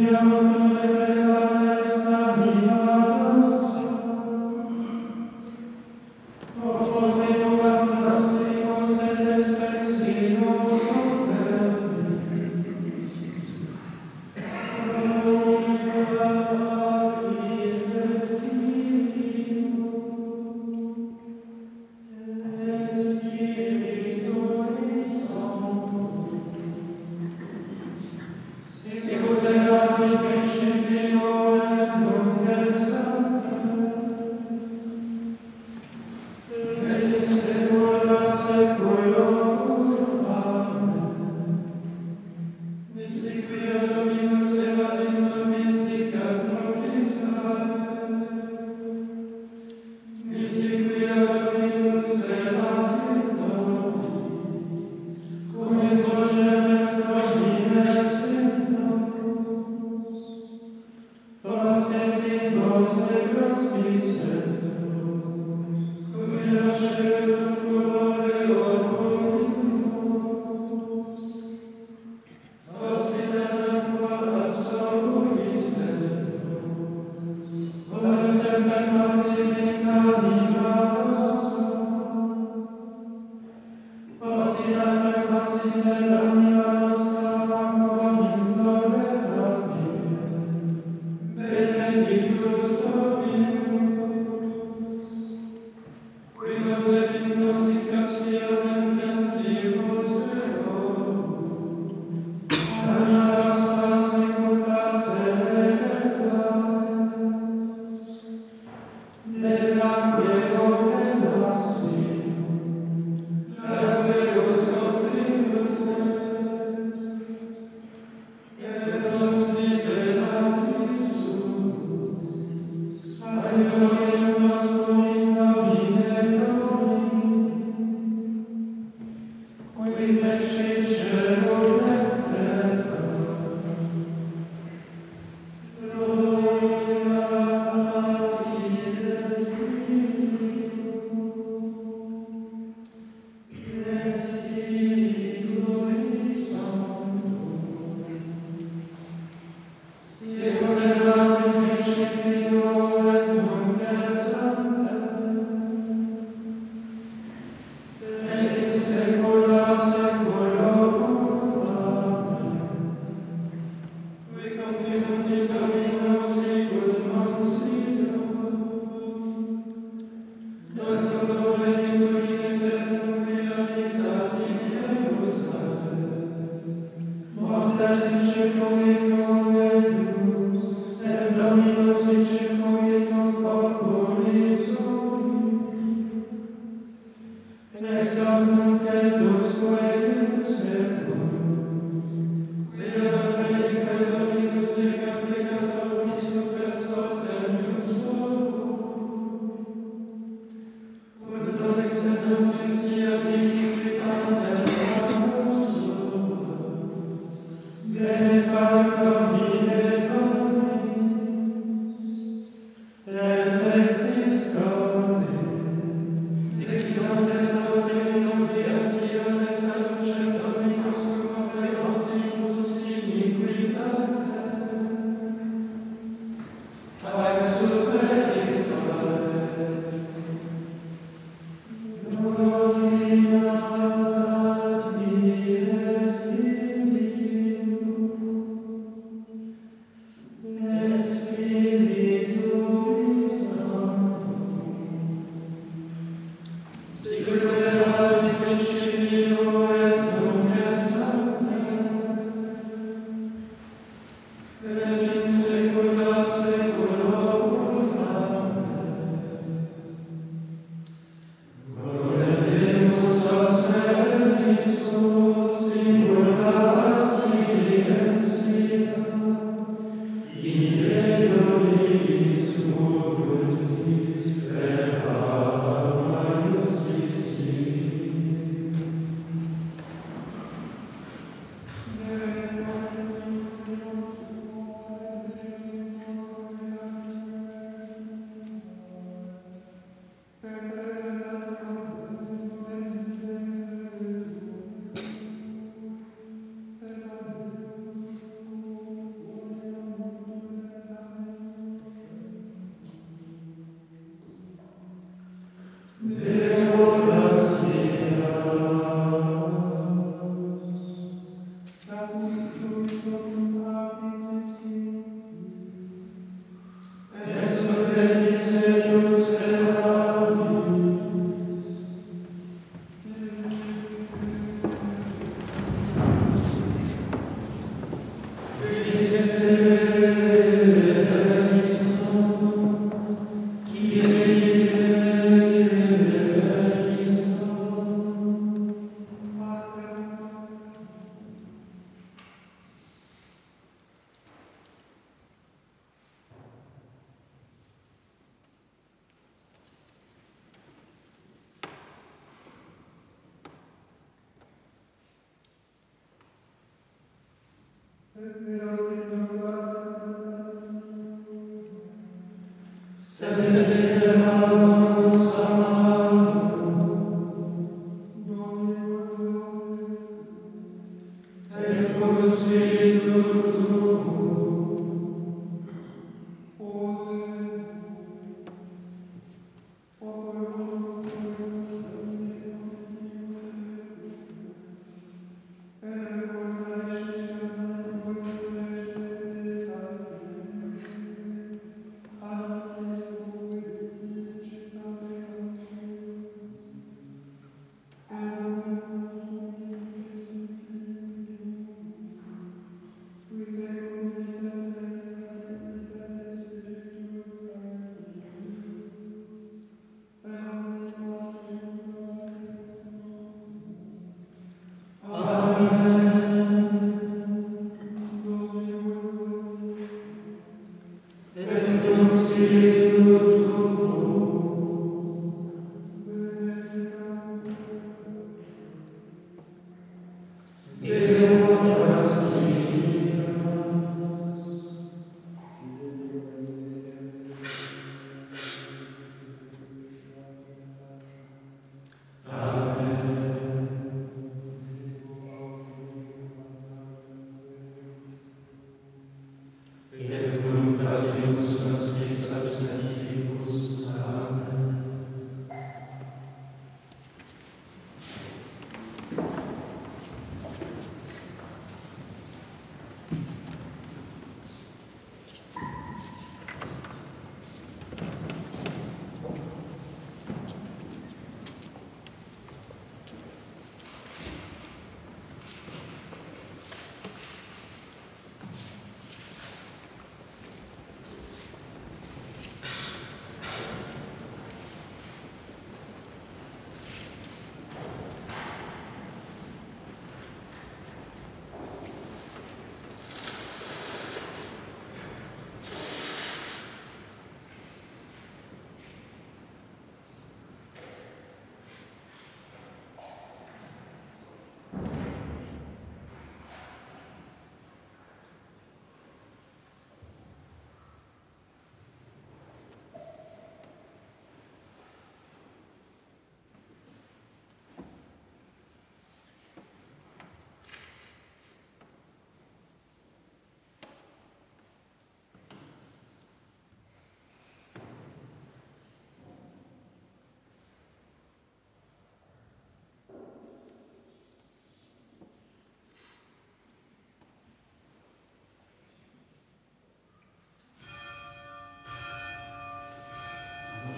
Yeah, remember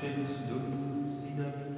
Angelus Domini, sit